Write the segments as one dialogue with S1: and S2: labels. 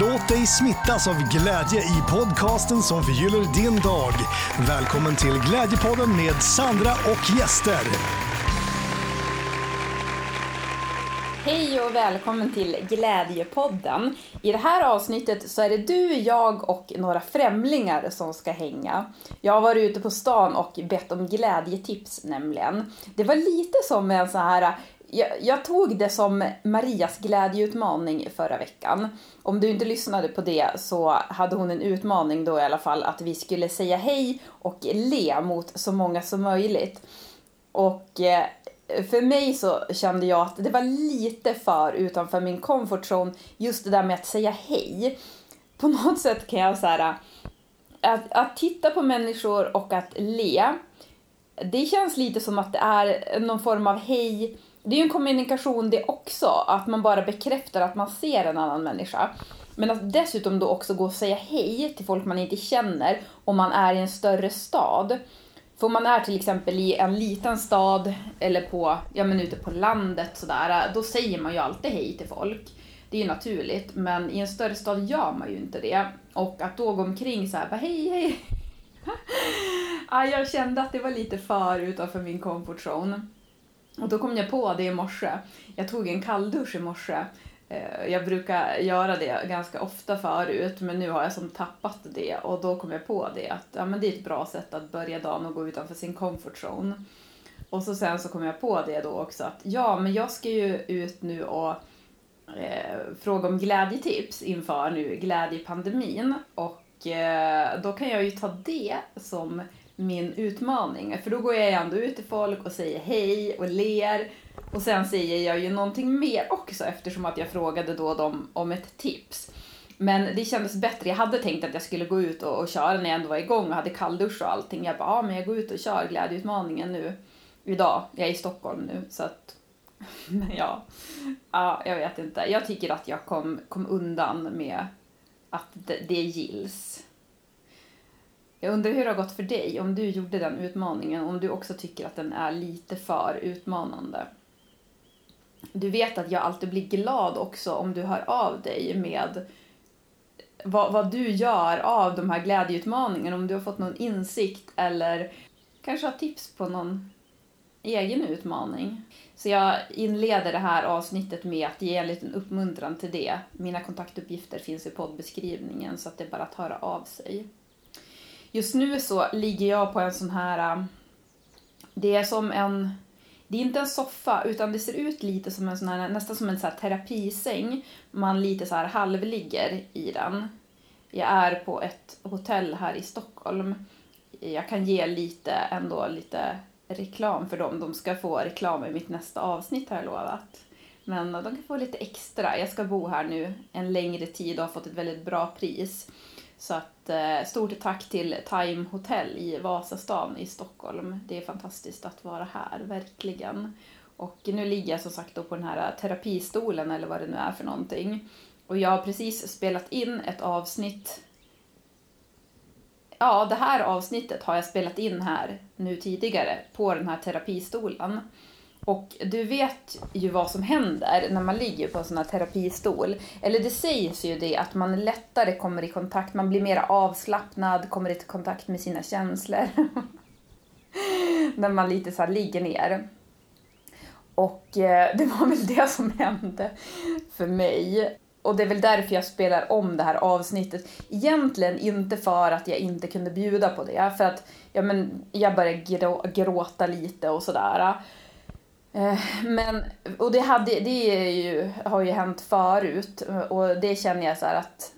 S1: Låt dig smittas av glädje i podcasten som förgyller din dag. Välkommen till Glädjepodden med Sandra och gäster.
S2: Hej och välkommen till Glädjepodden. I det här avsnittet så är det du, jag och några främlingar som ska hänga. Jag har varit ute på stan och bett om glädjetips nämligen. Det var lite som en så här jag, jag, tog det som Marias glädjeutmaning förra veckan. Om du inte lyssnade på det så hade hon en utmaning då i alla fall att vi skulle säga hej och le mot så många som möjligt. Och eh, för mig så kände jag att det var lite för utanför min comfort zone just det där med att säga hej. På något sätt kan jag säga att, att titta på människor och att le, det känns lite som att det är någon form av hej det är ju en kommunikation det också, att man bara bekräftar att man ser en annan människa. Men att dessutom då också gå och säga hej till folk man inte känner om man är i en större stad. För om man är till exempel i en liten stad eller på, ja men ute på landet sådär, då säger man ju alltid hej till folk. Det är ju naturligt, men i en större stad gör man ju inte det. Och att då gå omkring så här, bara hej hej ja, jag kände att det var lite för utanför min comfort zone. Och då kom jag på det i morse. Jag tog en kalldusch i morse. Eh, jag brukar göra det ganska ofta förut, men nu har jag som tappat det och då kom jag på det att ja, men det är ett bra sätt att börja dagen och gå utanför sin comfort zone. Och så sen så kom jag på det då också att ja, men jag ska ju ut nu och eh, fråga om glädjetips inför nu glädjepandemin och Eh, då kan jag ju ta det som min utmaning. För då går jag ändå ut till folk och säger hej och ler. Och sen säger jag ju någonting mer också eftersom att jag frågade då dem om ett tips. Men det kändes bättre. Jag hade tänkt att jag skulle gå ut och, och köra när jag ändå var igång och hade kalldusch och allting. Jag bara, ja men jag går ut och kör glädjeutmaningen nu idag. Jag är i Stockholm nu så att ja, ja, jag vet inte. Jag tycker att jag kom, kom undan med att det, det gills. Jag undrar hur det har gått för dig om du gjorde den utmaningen, om du också tycker att den är lite för utmanande. Du vet att jag alltid blir glad också om du hör av dig med vad, vad du gör av de här glädjeutmaningarna, om du har fått någon insikt eller kanske har tips på någon egen utmaning. Så jag inleder det här avsnittet med att ge en liten uppmuntran till det. Mina kontaktuppgifter finns i poddbeskrivningen så att det är bara att höra av sig. Just nu så ligger jag på en sån här... Äh, det är som en... Det är inte en soffa utan det ser ut lite som en sån här, nästan som en så här terapisäng. Man lite så här halvligger i den. Jag är på ett hotell här i Stockholm. Jag kan ge lite, ändå lite reklam för dem. De ska få reklam i mitt nästa avsnitt har jag lovat. Men de kan få lite extra. Jag ska bo här nu en längre tid och har fått ett väldigt bra pris. Så att eh, stort tack till Time Hotel i Vasastan i Stockholm. Det är fantastiskt att vara här, verkligen. Och nu ligger jag som sagt då på den här terapistolen eller vad det nu är för någonting. Och jag har precis spelat in ett avsnitt. Ja, det här avsnittet har jag spelat in här nu tidigare på den här terapistolen. Och du vet ju vad som händer när man ligger på en sån här terapistol. Eller det sägs ju det att man lättare kommer i kontakt, man blir mer avslappnad, kommer i kontakt med sina känslor. när man lite så ligger ner. Och eh, det var väl det som hände för mig. Och det är väl därför jag spelar om det här avsnittet. Egentligen inte för att jag inte kunde bjuda på det, för att ja, men, jag började gråta lite och sådär. Eh, men, och det, hade, det är ju, har ju hänt förut och det känner jag så att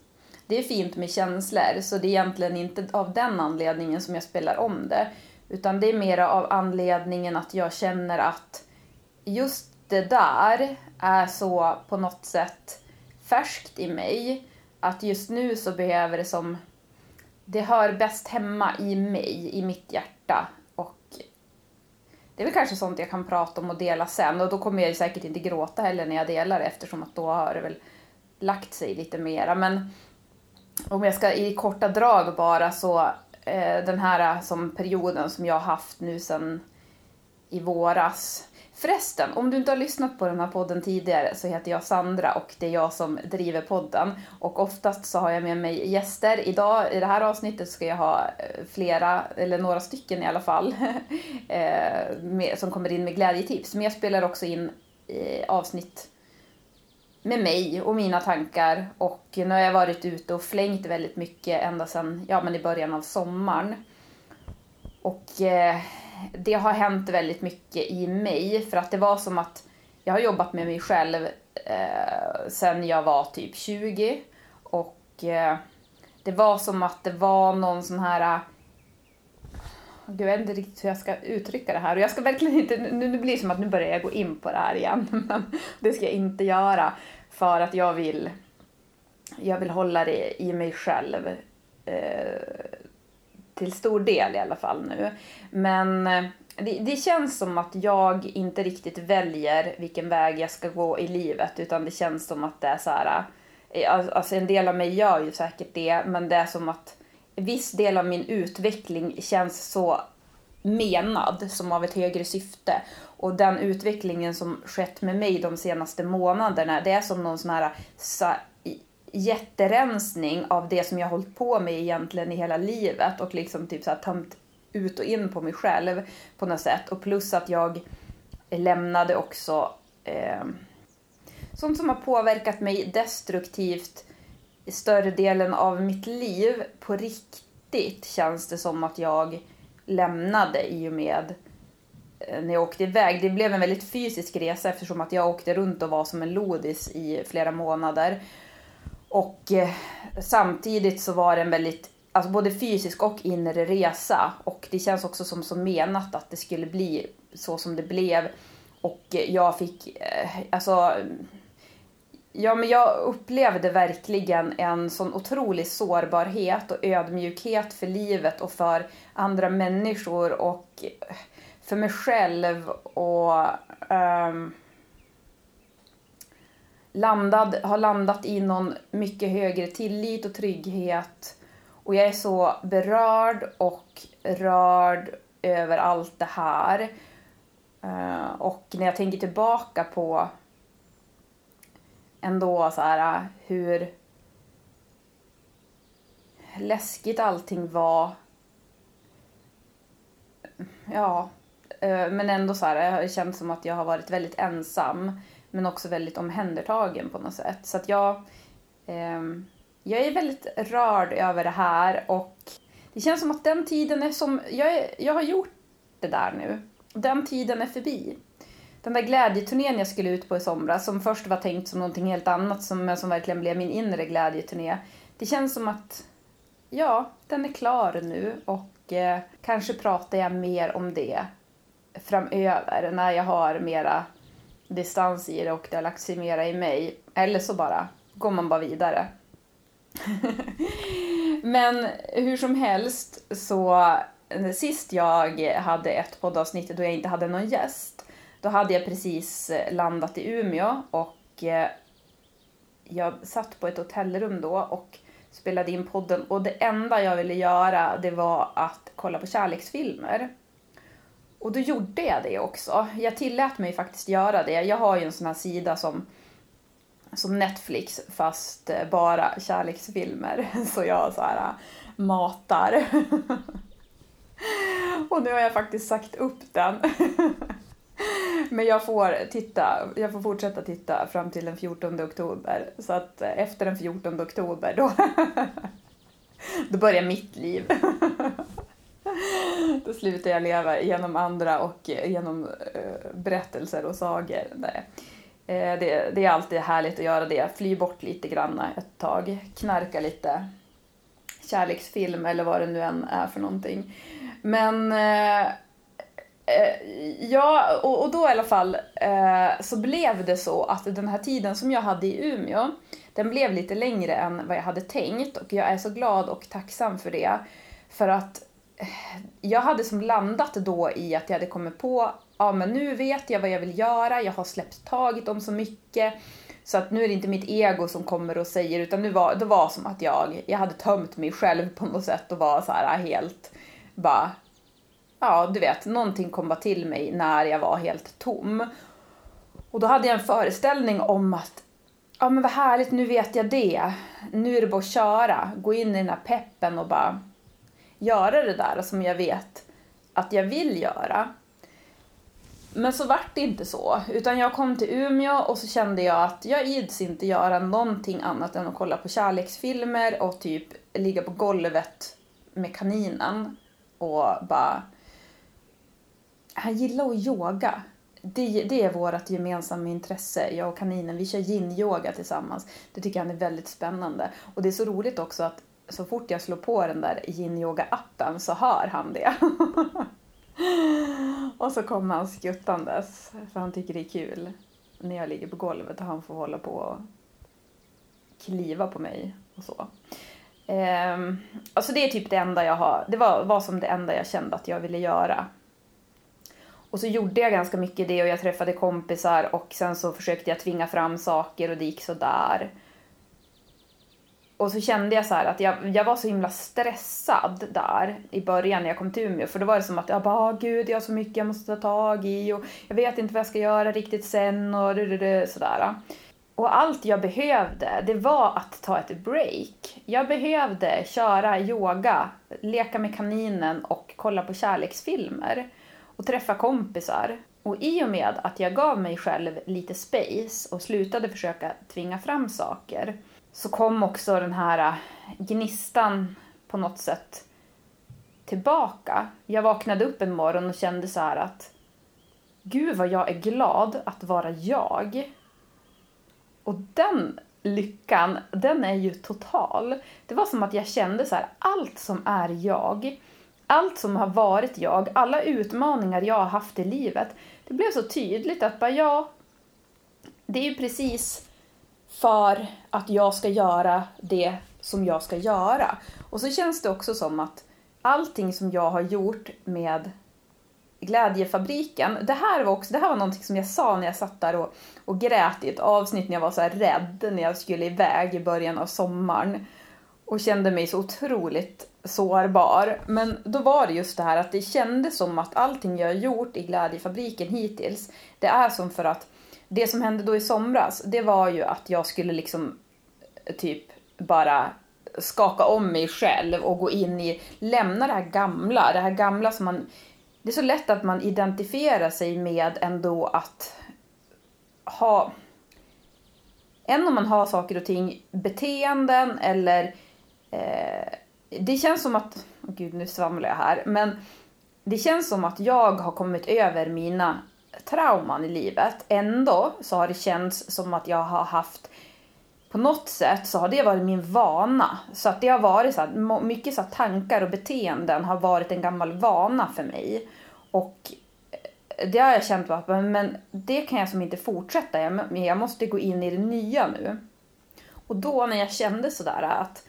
S2: det är fint med känslor så det är egentligen inte av den anledningen som jag spelar om det. Utan det är mer av anledningen att jag känner att just det där är så på något sätt färskt i mig. Att just nu så behöver det som, det hör bäst hemma i mig, i mitt hjärta det är väl kanske sånt jag kan prata om och dela sen och då kommer jag säkert inte gråta heller när jag delar det eftersom att då har det väl lagt sig lite mera. Men om jag ska i korta drag bara så eh, den här eh, som perioden som jag har haft nu sen i våras. Förresten, om du inte har lyssnat på den här podden tidigare så heter jag Sandra och det är jag som driver podden. Och oftast så har jag med mig gäster. Idag i det här avsnittet ska jag ha eh, flera, eller några stycken i alla fall, eh, som kommer in med glädjetips. Men jag spelar också in eh, avsnitt med mig och mina tankar. Och nu har jag varit ute och flängt väldigt mycket ända sedan ja, men i början av sommaren. Och eh, det har hänt väldigt mycket i mig för att det var som att jag har jobbat med mig själv eh, sen jag var typ 20 och eh, det var som att det var någon sån här Gud, jag vet inte riktigt hur jag ska uttrycka det här. Och jag ska verkligen inte, nu, nu blir det som att nu börjar jag gå in på det här igen. Men det ska jag inte göra för att jag vill jag vill hålla det i mig själv eh, till stor del i alla fall nu. Men eh, det, det, känns som att jag inte riktigt väljer vilken väg jag ska gå i livet utan det känns som att det är så här, eh, alltså en del av mig gör ju säkert det men det är som att viss del av min utveckling känns så menad som av ett högre syfte. Och den utvecklingen som skett med mig de senaste månaderna, det är som någon sån här jätterensning av det som jag hållit på med egentligen i hela livet och liksom typ så här tömt ut och in på mig själv på något sätt. Och plus att jag lämnade också eh, sånt som har påverkat mig destruktivt i större delen av mitt liv. På riktigt känns det som att jag lämnade i och med eh, när jag åkte iväg. Det blev en väldigt fysisk resa eftersom att jag åkte runt och var som en lodis i flera månader. Och eh, samtidigt så var det en väldigt, alltså både fysisk och inre resa. Och det känns också som så menat att det skulle bli så som det blev. Och eh, jag fick, eh, alltså, ja men jag upplevde verkligen en sån otrolig sårbarhet och ödmjukhet för livet och för andra människor och eh, för mig själv och um, landad, har landat i någon mycket högre tillit och trygghet. Och jag är så berörd och rörd över allt det här. Eh, och när jag tänker tillbaka på ändå så här eh, hur läskigt allting var. Ja, Eh, men ändå så här, det har känt som att jag har varit väldigt ensam men också väldigt omhändertagen på något sätt. Så att jag, eh, jag är väldigt rörd över det här och det känns som att den tiden är som, jag, är, jag har gjort det där nu. Den tiden är förbi. Den där glädjeturnén jag skulle ut på i somras, som först var tänkt som någonting helt annat, som, som verkligen blev min inre glädjeturné. Det känns som att, ja, den är klar nu och eh, kanske pratar jag mer om det framöver när jag har mera distans i det och det har lagt sig mera i mig. Eller så bara går man bara vidare. Men hur som helst så eh, sist jag hade ett poddavsnitt då jag inte hade någon gäst, då hade jag precis eh, landat i Umeå och eh, jag satt på ett hotellrum då och spelade in podden och det enda jag ville göra det var att kolla på kärleksfilmer. Och då gjorde jag det också. Jag tillät mig faktiskt göra det. Jag har ju en sån här sida som, som Netflix fast eh, bara kärleksfilmer. Så jag så här eh, matar. Och nu har jag faktiskt sagt upp den. Men jag får, titta, jag får fortsätta titta fram till den 14 oktober. Så att eh, efter den 14 oktober då, då börjar mitt liv. Då slutar jag leva genom andra och eh, genom eh, berättelser och sagor. Nej. Eh, det, det, är alltid härligt att göra det. Fly bort lite grann ett tag. Knarka lite kärleksfilm eller vad det nu än är för någonting. Men eh, eh ja, och, och, då i alla fall så blev det så att den här tiden som jag hade i Umeå, den blev lite längre än vad jag hade tänkt och jag är så glad och tacksam för det. För att jag hade som landat då i att jag hade kommit på, ja men nu vet jag vad jag vill göra, jag har släppt taget om så mycket. Så att nu är det inte mitt ego som kommer och säger, utan nu var, det var som att jag, jag hade tömt mig själv på något sätt och var så här helt bara, ja du vet, någonting kom bara till mig när jag var helt tom. Och då hade jag en föreställning om att ja men vad härligt, nu vet jag det. Nu är det bara att köra, gå in i den här peppen och bara göra det där som jag vet att jag vill göra. Men så vart det inte så, utan jag kom till Umeå och så kände jag att jag ids inte göra någonting annat än att kolla på kärleksfilmer och typ ligga på golvet med kaninen och bara... Han gillar att yoga. Det, det är vårt gemensamma intresse, jag och kaninen. Vi kör yin-yoga tillsammans. Det tycker han är väldigt spännande. Och det är så roligt också att så fort jag slår på den där yin-yoga-appen så hör han det. och så kommer han skuttandes, för han tycker det är kul när jag ligger på golvet och han får hålla på och kliva på mig och så. Um, alltså det är typ det enda jag har, det var, var som det enda jag kände att jag ville göra. Och så gjorde jag ganska mycket det och jag träffade kompisar och sen så försökte jag tvinga fram saker och det gick sådär. Och så kände jag så att jag, jag var så himla stressad där i början när jag kom till Umeå. För då var det som att jag bara, gud jag har så mycket jag måste ta tag i och jag vet inte vad jag ska göra riktigt sen och sådär. Och allt jag behövde, det var att ta ett break. Jag behövde köra yoga, leka med kaninen och kolla på kärleksfilmer. Och träffa kompisar. Och i och med att jag gav mig själv lite space och slutade försöka tvinga fram saker så kom också den här äh, gnistan på något sätt tillbaka. Jag vaknade upp en morgon och kände så här att Gud vad jag är glad att vara jag. Och den lyckan, den är ju total. Det var som att jag kände så här, allt som är jag, allt som har varit jag, alla utmaningar jag har haft i livet, det blev så tydligt att bara ja, det är ju precis för att jag ska göra det som jag ska göra. Och så känns det också som att allting som jag har gjort med Glädjefabriken, det här var också, det här var någonting som jag sa när jag satt där och, och grät i ett avsnitt när jag var så här rädd när jag skulle iväg i början av sommaren och kände mig så otroligt sårbar. Men då var det just det här att det kändes som att allting jag har gjort i Glädjefabriken hittills, det är som för att det som hände då i somras, det var ju att jag skulle liksom typ bara skaka om mig själv och gå in i, lämna det här gamla, det här gamla som man, det är så lätt att man identifierar sig med ändå att ha, än om man har saker och ting, beteenden eller eh, det känns som att, oh gud nu svamlar jag här, men det känns som att jag har kommit över mina trauman i livet. Ändå så har det känts som att jag har haft på något sätt så har det varit min vana. Så att det har varit så här, mycket så här, tankar och beteenden har varit en gammal vana för mig. Och eh, det har jag känt att men det kan jag som inte fortsätta. Jag, jag måste gå in i det nya nu. Och då när jag kände sådär att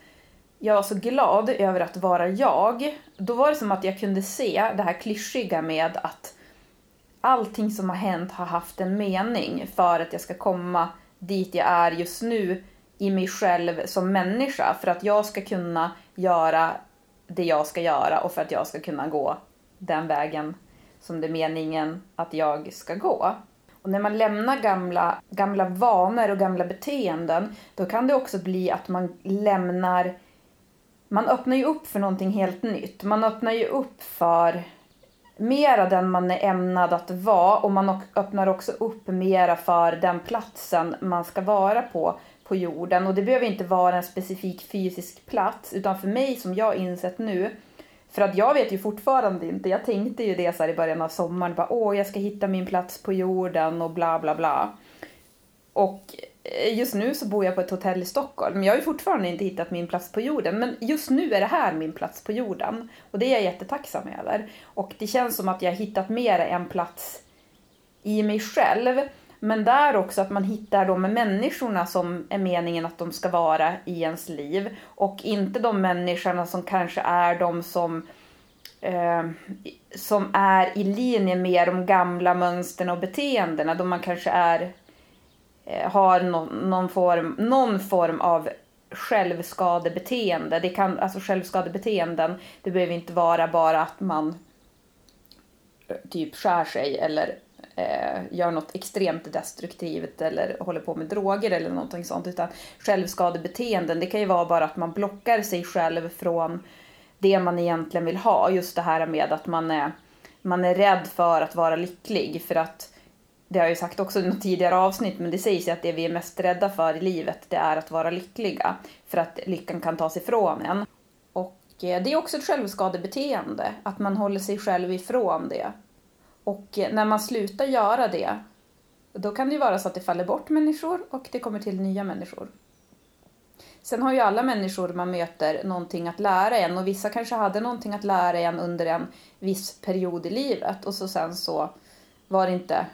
S2: jag var så glad över att vara jag, då var det som att jag kunde se det här klyschiga med att allting som har hänt har haft en mening för att jag ska komma dit jag är just nu i mig själv som människa. För att jag ska kunna göra det jag ska göra och för att jag ska kunna gå den vägen som det är meningen att jag ska gå. Och när man lämnar gamla, gamla vanor och gamla beteenden då kan det också bli att man lämnar man öppnar ju upp för någonting helt nytt. Man öppnar ju upp för mera den man är ämnad att vara och man öppnar också upp mera för den platsen man ska vara på på jorden. Och det behöver inte vara en specifik fysisk plats utan för mig som jag insett nu för att jag vet ju fortfarande inte, jag tänkte ju det så i början av sommaren, bara åh jag ska hitta min plats på jorden och bla bla bla. Och Eh, just nu så bor jag på ett hotell i Stockholm. Jag har ju fortfarande inte hittat min plats på jorden. Men just nu är det här min plats på jorden. Och det är jag jättetacksam över. Och det känns som att jag har hittat mer en plats i mig själv. Men där också att man hittar de människorna som är meningen att de ska vara i ens liv. Och inte de människorna som kanske är de som eh, som är i linje med de gamla mönstren och beteendena. Då man kanske är Eh, har någon, någon, form, någon form av självskadebeteende. Det kan, alltså självskadebeteenden, det behöver inte vara bara att man eh, typ skär sig eller eh, gör något extremt destruktivt eller håller på med droger eller någonting sånt. Utan självskadebeteenden, det kan ju vara bara att man blockar sig själv från det man egentligen vill ha. Just det här med att man är, man är rädd för att vara lycklig. För att, det har jag ju sagt också i något tidigare avsnitt, men det sägs ju att det vi är mest rädda för i livet, det är att vara lyckliga. För att lyckan kan tas ifrån en. Och eh, det är också ett självskadebeteende, att man håller sig själv ifrån det. Och eh, när man slutar göra det, då kan det ju vara så att det faller bort människor och det kommer till nya människor. Sen har ju alla människor man möter någonting att lära en och vissa kanske hade någonting att lära en under en viss period i livet och så sen så var det inte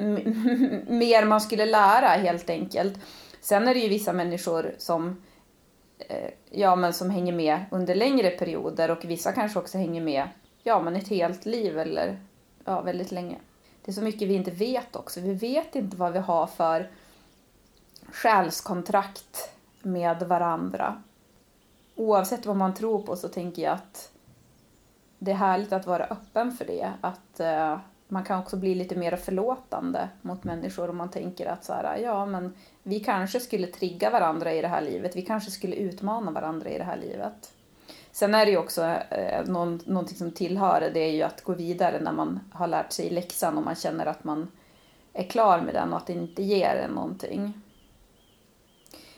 S2: mer man skulle lära helt enkelt. Sen är det ju vissa människor som, eh, ja, men som hänger med under längre perioder och vissa kanske också hänger med ja, men ett helt liv eller ja, väldigt länge. Det är så mycket vi inte vet också. Vi vet inte vad vi har för själskontrakt med varandra. Oavsett vad man tror på så tänker jag att det är härligt att vara öppen för det. Att Eh, man kan också bli lite mer förlåtande mot människor om man tänker att så här, ja men vi kanske skulle trigga varandra i det här livet. Vi kanske skulle utmana varandra i det här livet. Sen är det ju också eh, någon, någonting som tillhör det är ju att gå vidare när man har lärt sig läxan och man känner att man är klar med den och att det inte ger en någonting.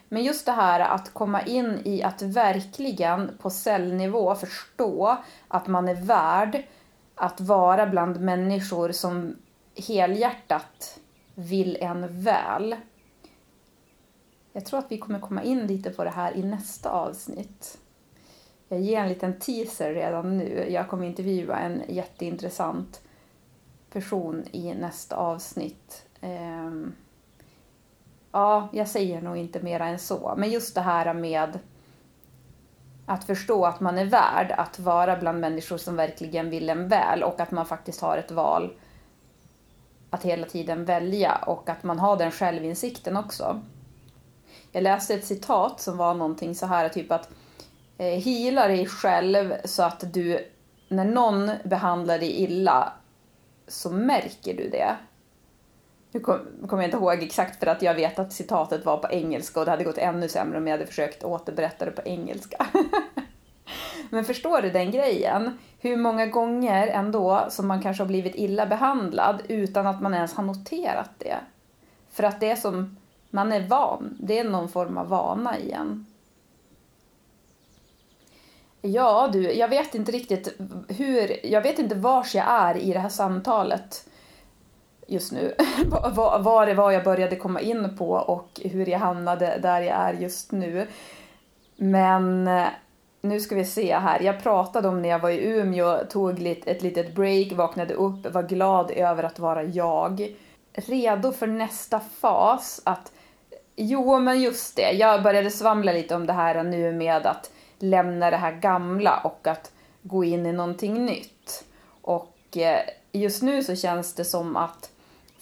S2: Men just det här att komma in i att verkligen på cellnivå förstå att man är värd att vara bland människor som helhjärtat vill en väl. Jag tror att vi kommer komma in lite på det här i nästa avsnitt. Jag ger en liten teaser redan nu. Jag kommer intervjua en jätteintressant person i nästa avsnitt. Ehm, ja, jag säger nog inte mer än så. Men just det här med att förstå att man är värd att vara bland människor som verkligen vill en väl och att man faktiskt har ett val att hela tiden välja och att man har den självinsikten också. Jag läste ett citat som var någonting så här typ att eh, hila dig själv så att du när någon behandlar dig illa så märker du det. Nu kommer kom jag inte ihåg exakt för att jag vet att citatet var på engelska och det hade gått ännu sämre om jag hade försökt återberätta det på engelska. Men förstår du den grejen? Hur många gånger ändå som man kanske har blivit illa behandlad utan att man ens har noterat det. För att det är som, man är van, det är någon form av vana igen. Ja du, jag vet inte riktigt hur, jag vet inte vars jag är i det här samtalet just nu. vad det var jag började komma in på och hur jag hamnade där jag är just nu. Men eh, nu ska vi se här. Jag pratade om när jag var i Umeå, tog ett litet break, vaknade upp, var glad över att vara jag. Redo för nästa fas att Jo, men just det. Jag började svamla lite om det här nu med att lämna det här gamla och att gå in i någonting nytt. Och eh, just nu så känns det som att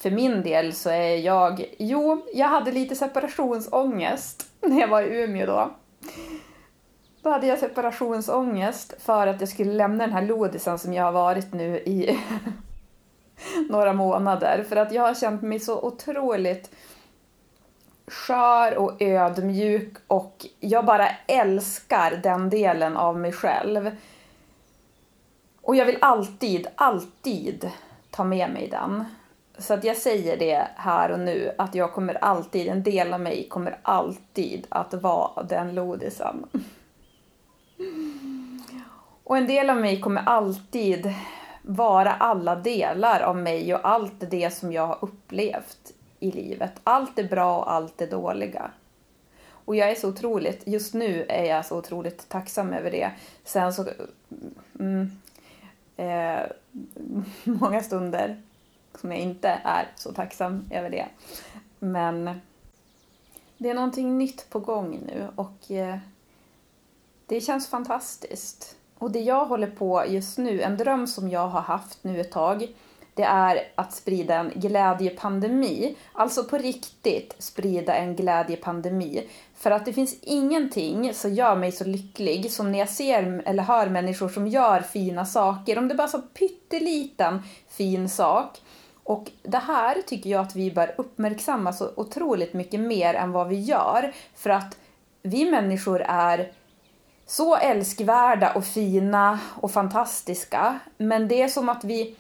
S2: för min del så är jag, jo, jag hade lite separationsångest när jag var i Umeå då. Då hade jag separationsångest för att jag skulle lämna den här lodisen som jag har varit nu i några månader. För att jag har känt mig så otroligt skör och ödmjuk och jag bara älskar den delen av mig själv. Och jag vill alltid, alltid ta med mig den. Så att jag säger det här och nu att jag kommer alltid, en del av mig kommer alltid att vara den lodisen. Och en del av mig kommer alltid vara alla delar av mig och allt det som jag har upplevt i livet. Allt det bra och allt det dåliga. Och jag är så otroligt, just nu är jag så otroligt tacksam över det. Sen så, mm, eh, många stunder som jag inte är så tacksam över det. Men det är någonting nytt på gång nu och eh, det känns fantastiskt. Och det jag håller på just nu, en dröm som jag har haft nu ett tag, det är att sprida en glädjepandemi. Alltså på riktigt sprida en glädjepandemi. För att det finns ingenting som gör mig så lycklig som när jag ser eller hör människor som gör fina saker. Om det bara är så pytteliten fin sak. Och det här tycker jag att vi bör uppmärksamma så otroligt mycket mer än vad vi gör. För att vi människor är så älskvärda och fina och fantastiska. Men det är som att vi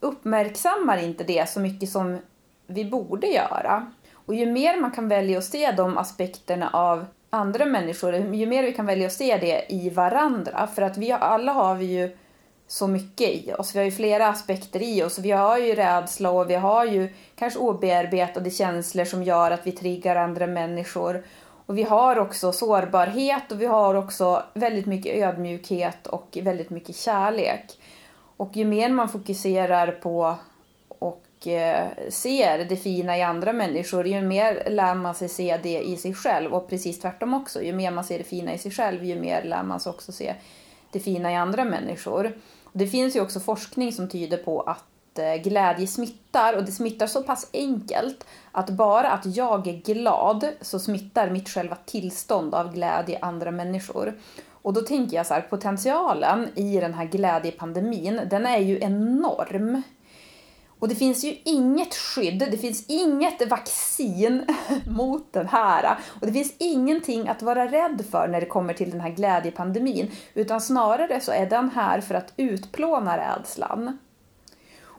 S2: uppmärksammar inte det så mycket som vi borde göra. Och ju mer man kan välja att se de aspekterna av andra människor, ju mer vi kan välja att se det i varandra. För att vi alla har vi ju så mycket i oss. Vi har ju flera aspekter i oss. Vi har ju rädsla och vi har ju kanske obearbetade känslor som gör att vi triggar andra människor. Och vi har också sårbarhet och vi har också väldigt mycket ödmjukhet och väldigt mycket kärlek. Och ju mer man fokuserar på och eh, ser det fina i andra människor, ju mer lär man sig se det i sig själv. Och precis tvärtom också, ju mer man ser det fina i sig själv, ju mer lär man sig också se det fina i andra människor. Det finns ju också forskning som tyder på att eh, glädje smittar och det smittar så pass enkelt att bara att jag är glad så smittar mitt själva tillstånd av glädje andra människor. Och då tänker jag så här, potentialen i den här glädjepandemin, den är ju enorm. Och det finns ju inget skydd, det finns inget vaccin mot den här. Och det finns ingenting att vara rädd för när det kommer till den här glädjepandemin. Utan snarare så är den här för att utplåna rädslan.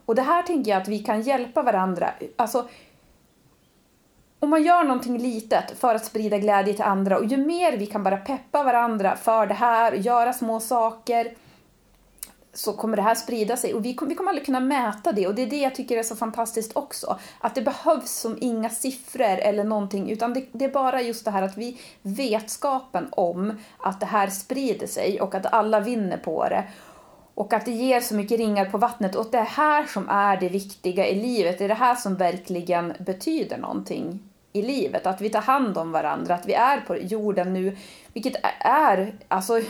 S2: Och det här tänker jag att vi kan hjälpa varandra. Alltså, om man gör någonting litet för att sprida glädje till andra och ju mer vi kan bara peppa varandra för det här, göra små saker, så kommer det här sprida sig. Och vi kommer, vi kommer aldrig kunna mäta det. Och det är det jag tycker är så fantastiskt också. Att det behövs som inga siffror eller någonting. Utan det, det, är bara just det här att vi vetskapen om att det här sprider sig och att alla vinner på det. Och att det ger så mycket ringar på vattnet. Och det är här som är det viktiga i livet. Det är det här som verkligen betyder någonting i livet. Att vi tar hand om varandra, att vi är på jorden nu, vilket är, alltså,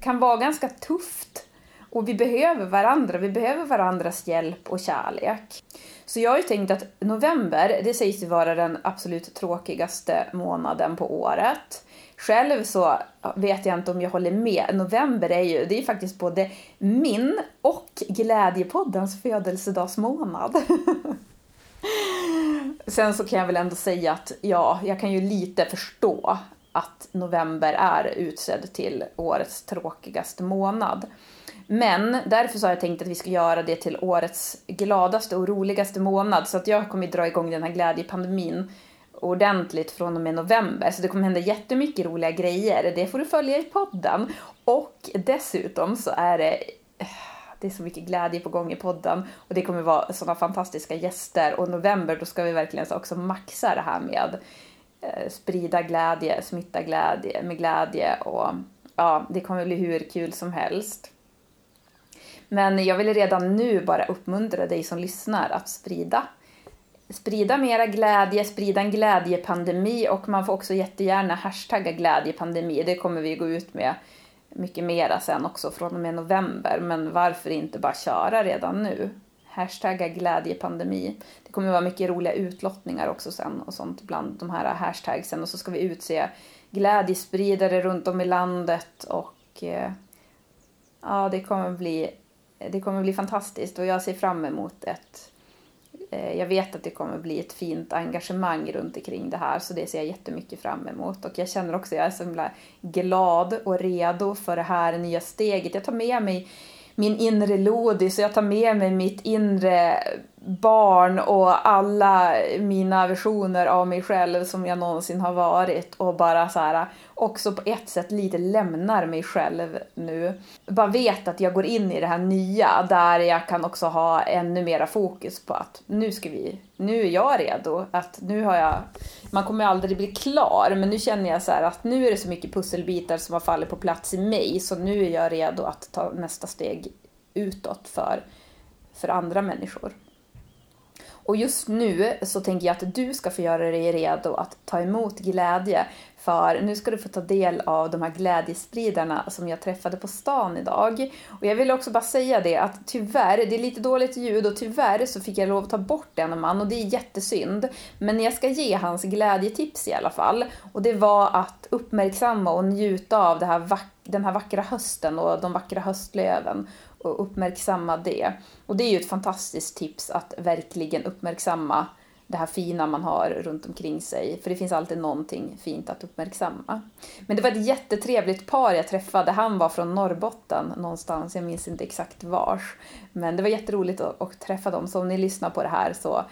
S2: kan vara ganska tufft och vi behöver varandra, vi behöver varandras hjälp och kärlek. Så jag har ju tänkt att november, det sägs ju vara den absolut tråkigaste månaden på året. Själv så vet jag inte om jag håller med. November är ju, det är faktiskt både min och Glädjepoddens födelsedagsmånad. Sen så kan jag väl ändå säga att ja, jag kan ju lite förstå att november är utsedd till årets tråkigaste månad. Men därför så har jag tänkt att vi ska göra det till årets gladaste och roligaste månad. Så att jag kommer dra igång den här glädjepandemin ordentligt från och med november. Så det kommer hända jättemycket roliga grejer. Det får du följa i podden. Och dessutom så är det det är så mycket glädje på gång i podden och det kommer vara sådana fantastiska gäster och november då ska vi verkligen också maxa det här med eh, sprida glädje, smitta glädje med glädje och ja, det kommer bli hur kul som helst. Men jag vill redan nu bara uppmuntra dig som lyssnar att sprida sprida mera glädje, sprida en glädjepandemi och man får också jättegärna hashtagga glädjepandemi. Det kommer vi gå ut med mycket mera sen också från och med november. Men varför inte bara köra redan nu? Hashtagga glädjepandemi. Det kommer vara mycket roliga utlottningar också sen och sånt bland de här hashtagsen. Och så ska vi utse glädjespridare runt om i landet och eh, ja, det kommer bli det kommer bli fantastiskt och jag ser fram emot ett eh, jag vet att det kommer bli ett fint engagemang runt omkring det här så det ser jag jättemycket fram emot. Och jag känner också att jag är så himla glad och redo för det här nya steget. Jag tar med mig min inre Lodi, så jag tar med mig mitt inre barn och alla mina versioner av mig själv som jag någonsin har varit och bara så här också på ett sätt lite lämnar mig själv nu. Bara vet att jag går in i det här nya där jag kan också ha ännu mera fokus på att nu ska vi, nu är jag redo. Att nu har jag, man kommer aldrig bli klar men nu känner jag så att nu är det så mycket pusselbitar som har fallit på plats i mig så nu är jag redo att ta nästa steg utåt för, för andra människor. Och just nu så tänker jag att du ska få göra dig redo att ta emot glädje. För nu ska du få ta del av de här glädjespridarna som jag träffade på stan idag. Och jag vill också bara säga det att tyvärr, det är lite dåligt ljud och tyvärr så fick jag lov att ta bort en man och det är jättesynd. Men jag ska ge hans glädjetips i alla fall. Och det var att uppmärksamma och njuta av det här den här vackra hösten och de vackra höstlöven och uppmärksamma det. Och det är ju ett fantastiskt tips att verkligen uppmärksamma det här fina man har runt omkring sig. För det finns alltid någonting fint att uppmärksamma. Men det var ett jättetrevligt par jag träffade. Han var från Norrbotten någonstans, jag minns inte exakt vars. Men det var jätteroligt att, träffa dem. Så om ni lyssnar på det här så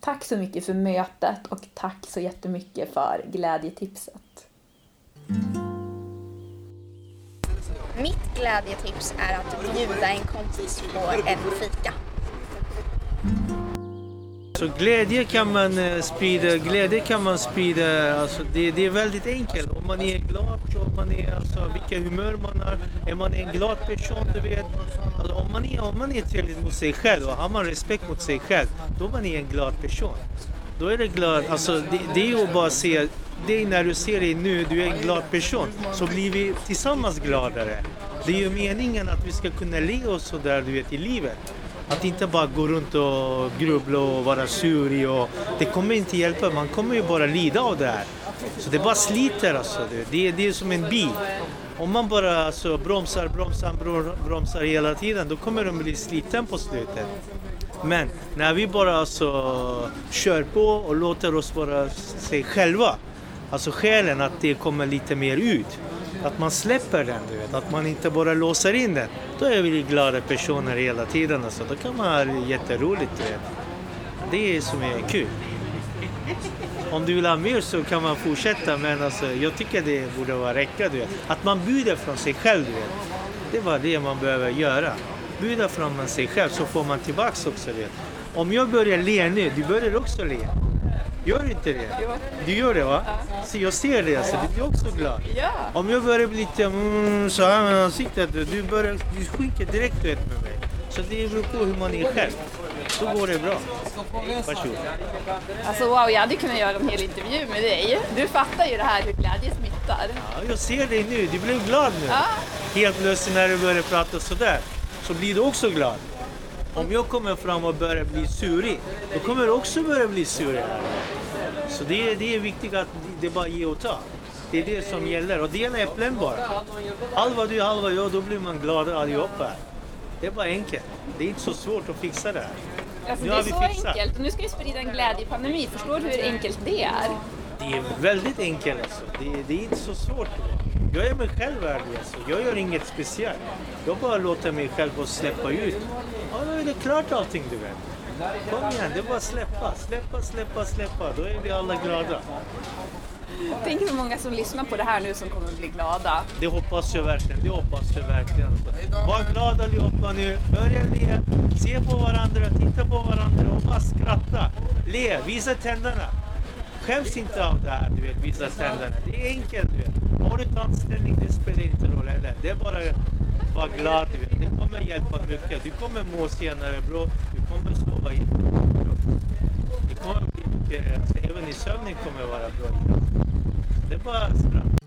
S2: tack så mycket för mötet och tack så jättemycket för glädjetipset.
S3: Mitt glädjetips är att bjuda en kompis på en fika.
S4: Så glädje kan man eh, sprida, glädje kan man sprida, alltså det, det är väldigt enkelt. Om man är glad, om man är, alltså vilka humör man har, är man en glad person, du vet. Alltså, om, man är, om man är trevlig mot sig själv och har man respekt mot sig själv, då är man en glad person. Då är det glad, alltså det, det är ju att bara se, dig när du ser dig nu, du är en glad person, så blir vi tillsammans gladare. Det är ju meningen att vi ska kunna le oss sådär, du vet, i livet. Att inte bara gå runt och grubbla och vara sur och det kommer inte hjälpa, man kommer ju bara lida av det här. Så det bara sliter alltså. Det, är, det är som en bil. Om man bara alltså, bromsar, bromsar, bromsar hela tiden då kommer de bli sliten på slutet. Men när vi bara alltså kör på och låter oss vara sig själva, alltså själen, att det kommer lite mer ut. Att man släpper den, du vet. Att man inte bara låser in den. Då är vi glada personer hela tiden. Alltså. Då kan man ha jätteroligt, du vet. Det är som är kul. Om du vill ha mer så kan man fortsätta men alltså, jag tycker det borde vara räcka. Du vet. Att man bjuder från sig själv. Du vet. Det var det man behöver göra. Bjuda från sig själv så får man tillbaks också. Du vet. Om jag börjar le nu, du börjar också le. Gör inte det? Jo. Du gör det va? Ja. Så jag ser det alltså, du blir också glad.
S2: Ja.
S4: Om jag börjar bli lite mm, så här med ansiktet, du, börjar, du skänker direkt vet med mig. Så det beror på hur man är själv. Så går det bra. Varsågod.
S2: Alltså wow, jag hade kunnat göra en hel intervju med dig. Du fattar ju det här hur glädje smittar.
S4: Ja, jag ser dig nu, du blev glad nu. Ja. Helt plötsligt när du börjar prata sådär, så blir du också glad. Om jag kommer fram och börjar bli surig, då kommer du också börja bli surig. Så det är, det är viktigt att det bara ge och ta. Det är det som gäller. Och dela äpplen bara. Halva du, halva jag, då blir man glad allihopa. Det är bara enkelt. Det är inte så svårt att fixa det här.
S2: Alltså, det är så fixat. enkelt. Och nu ska vi sprida en glädjepandemi. Förstår du hur enkelt det är?
S4: Det är väldigt enkelt alltså. Det, det är inte så svårt. Jag är mig själv ärlig alltså. Jag gör inget speciellt. Jag bara låter mig själv få släppa ut. Ja, då är det klart allting du vet. Kom igen, det är bara att släppa, släppa, släppa, släppa. Då är vi alla glada.
S2: Tänk hur många som lyssnar på det här nu som kommer att bli glada.
S4: Det hoppas jag verkligen. Det hoppas jag verkligen. Var glada allihopa nu. Börja le. Se på varandra, titta på varandra och bara skratta. Le, visa tänderna. Skäms inte av det här, du vet, vissa tänderna. Det är enkelt, du vet. Har du tandställning, det spelar inte roll heller. Det är bara att vara glad, du vet. Det kommer hjälpa mycket. Du kommer må senare bra. Du kommer sova jättebra. Det kommer bli mycket, alltså, även i sömnen kommer vara bra. Det är bara skratt.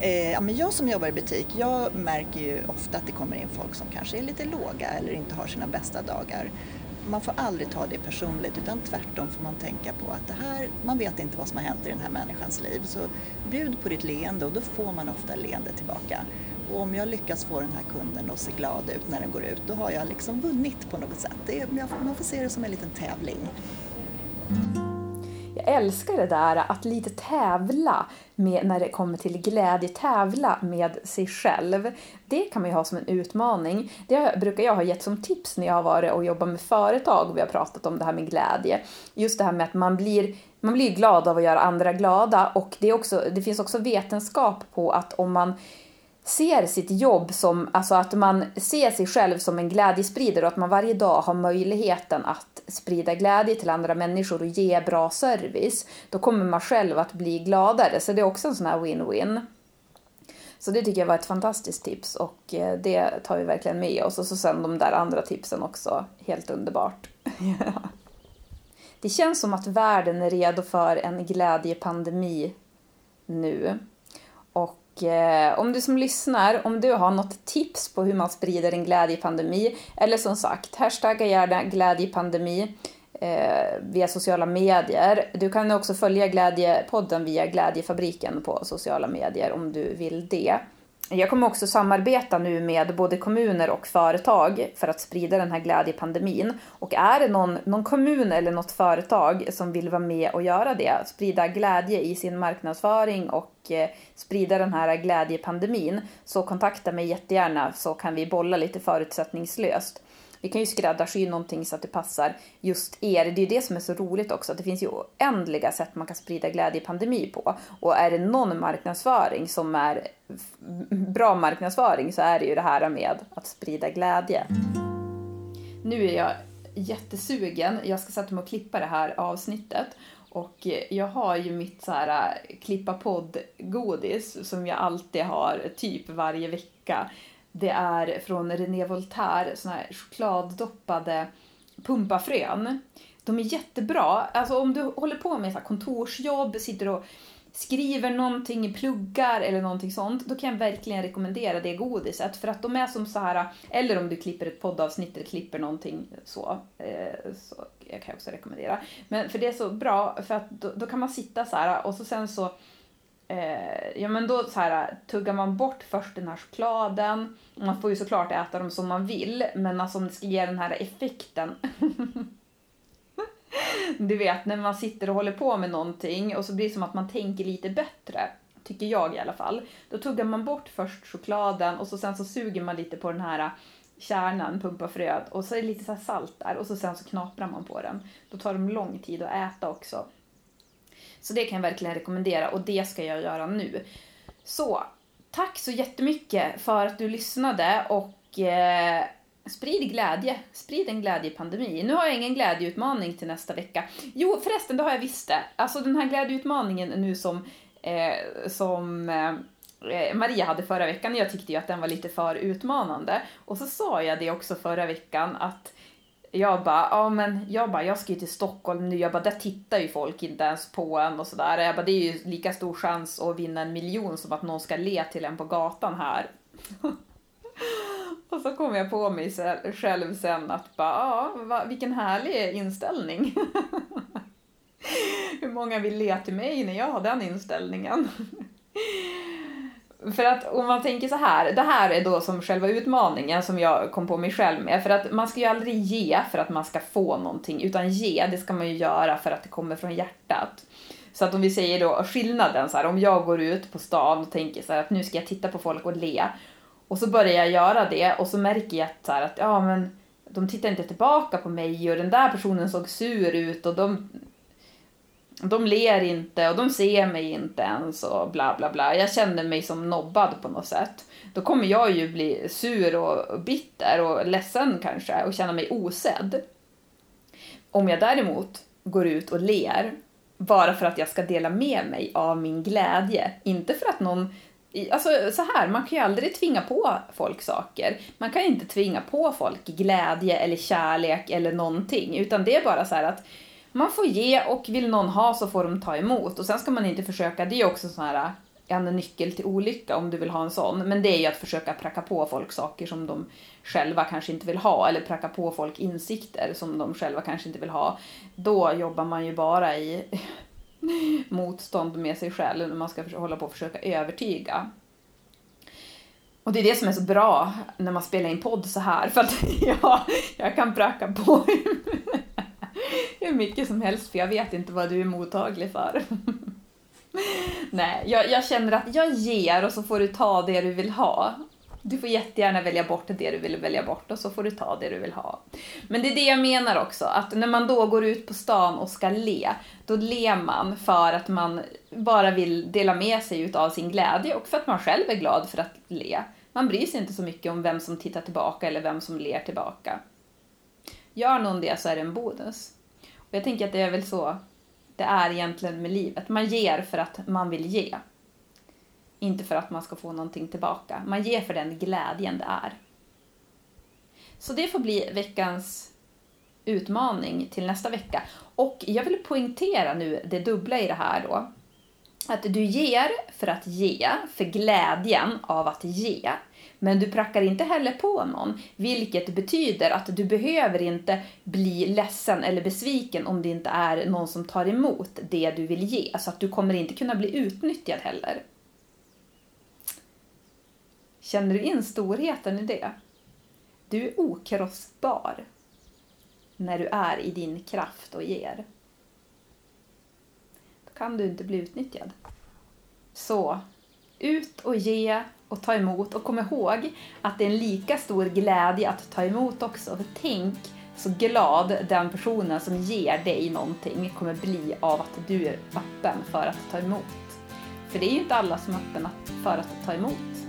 S5: Eh, ja, men jag som jobbar i butik, jag märker ju ofta att det kommer in folk som kanske är lite låga eller inte har sina bästa dagar man får aldrig ta det personligt utan tvärtom får man tänka på att det här, man vet inte vad som har hänt i den här människans liv. Så bjud på ditt leende och då får man ofta leende tillbaka. Och om jag lyckas få den här kunden att se glad ut när den går ut, då har jag liksom vunnit på något sätt. Det, man får se det som en liten tävling
S2: älskar det där att lite tävla med, när det kommer till glädje, tävla med sig själv. Det kan man ju ha som en utmaning. Det brukar jag ha gett som tips när jag har varit och jobbat med företag och vi har pratat om det här med glädje. Just det här med att man blir, man blir glad av att göra andra glada och det, är också, det finns också vetenskap på att om man ser sitt jobb som, alltså att man ser sig själv som en glädjespridare och att man varje dag har möjligheten att sprida glädje till andra människor och ge bra service, då kommer man själv att bli gladare. Så det är också en sån här win-win. Så det tycker jag var ett fantastiskt tips och eh, det tar vi verkligen med oss. Och så sen de där andra tipsen också, helt underbart. Det känns som att världen är redo för en glädjepandemi nu. Och eh, om du som lyssnar, om du har något tips på hur man sprider en glädjepandemi, eller som sagt, hashtagga gärna glädjepandemi eh, via sociala medier. Du kan också följa Glädjepodden via Glädjefabriken på sociala medier om du vill det. Jag kommer också samarbeta nu med både kommuner och företag för att sprida den här glädjepandemin. Och är det någon, någon kommun eller något företag som vill vara med och göra det, sprida glädje i sin marknadsföring och eh, sprida den här glädjepandemin, så kontakta mig jättegärna så kan vi bolla lite förutsättningslöst. Vi kan ju skräddarsy någonting så att det passar just er. Det är ju det som är så roligt också, att det finns ju oändliga sätt man kan sprida glädje i pandemi på. Och är det någon marknadsföring som är bra marknadsföring så är det ju det här med att sprida glädje. Nu är jag jättesugen. Jag ska sätta mig och klippa det här avsnittet. Och jag har ju mitt så här äh, klippa podd-godis som jag alltid har typ varje vecka. Det är från René Voltaire, såna här chokladdoppade pumpafrön. De är jättebra. Alltså om du håller på med så kontorsjobb, sitter och skriver någonting, pluggar eller någonting sånt, då kan jag verkligen rekommendera det godiset. För att de är som så här, eller om du klipper ett poddavsnitt eller klipper någonting så, eh, så jag kan jag också rekommendera. Men för det är så bra, för att då, då kan man sitta så här och så sen så Eh, ja men då så här, tuggar man bort först den här chokladen. Man får ju såklart äta dem som man vill, men alltså om det ska ge den här effekten. du vet, när man sitter och håller på med någonting och så blir det som att man tänker lite bättre. Tycker jag i alla fall. Då tuggar man bort först chokladen och så sen så suger man lite på den här kärnan, pumpafröet och så är det lite så salt där och så sen så knaprar man på den. Då tar de lång tid att äta också. Så det kan jag verkligen rekommendera och det ska jag göra nu. Så, tack så jättemycket för att du lyssnade och eh, sprid glädje. Sprid en glädjepandemi. Nu har jag ingen glädjeutmaning till nästa vecka. Jo, förresten, det har jag visst det. Alltså den här glädjeutmaningen nu som, eh, som eh, Maria hade förra veckan, jag tyckte ju att den var lite för utmanande. Och så sa jag det också förra veckan att jag bara, ja men jag bara, jag ska ju till Stockholm nu, jag bara, där tittar ju folk inte ens på en och sådär. Jag bara, det är ju lika stor chans att vinna en miljon som att någon ska le till en på gatan här. och så kom jag på mig själv sen att bara, ja, vilken härlig inställning. Hur många vill le till mig när jag har den inställningen? För att om man tänker så här, det här är då som själva utmaningen som jag kom på mig själv med. För att man ska ju aldrig ge för att man ska få någonting, utan ge, det ska man ju göra för att det kommer från hjärtat. Så att om vi säger då skillnaden, så här, om jag går ut på stan och tänker så här, att nu ska jag titta på folk och le. Och så börjar jag göra det och så märker jag att, så här, att ja men de tittar inte tillbaka på mig och den där personen såg sur ut och de de ler inte och de ser mig inte ens och bla bla bla. Jag känner mig som nobbad på något sätt. Då kommer jag ju bli sur och bitter och ledsen kanske och känna mig osedd. Om jag däremot går ut och ler bara för att jag ska dela med mig av min glädje, inte för att någon Alltså så här, man kan ju aldrig tvinga på folk saker. Man kan ju inte tvinga på folk glädje eller kärlek eller någonting, utan det är bara så här att man får ge och vill någon ha så får de ta emot. Och sen ska man inte försöka, det är också sån här en nyckel till olycka om du vill ha en sån. Men det är ju att försöka pracka på folk saker som de själva kanske inte vill ha. Eller pracka på folk insikter som de själva kanske inte vill ha. Då jobbar man ju bara i motstånd med sig själv när man ska hålla på och försöka övertyga. Och det är det som är så bra när man spelar in podd så här. För att jag, jag kan pracka på hur mycket som helst för jag vet inte vad du är mottaglig för. Nej, jag, jag, känner att jag ger och så får du ta det du vill ha. Du får jättegärna välja bort det du vill välja bort och så får du ta det du vill ha. Men det är det jag menar också, att när man då går ut på stan och ska le, då ler man för att man bara vill dela med sig av sin glädje och för att man själv är glad för att le. Man bryr sig inte så mycket om vem som tittar tillbaka eller vem som ler tillbaka. Gör någon det så är det en bonus. Och jag tänker att det är väl så det är egentligen med livet. Man ger för att man vill ge. Inte för att man ska få någonting tillbaka. Man ger för den glädjen det är. Så det får bli veckans utmaning till nästa vecka. Och jag vill poängtera nu det dubbla i det här då. Att du ger för att ge, för glädjen av att ge. Men du prackar inte heller på någon, vilket betyder att du behöver inte bli ledsen eller besviken om det inte är någon som tar emot det du vill ge. Så att du kommer inte kunna bli utnyttjad heller. Känner du in storheten i det? Du är okrossbar när du är i din kraft och ger. Då kan du inte bli utnyttjad. Så, ut och ge och ta emot och kom ihåg att det är en lika stor glädje att ta emot också. För tänk så glad den personen som ger dig någonting kommer bli av att du är öppen för att ta emot. För det är ju inte alla som är öppna för att ta emot.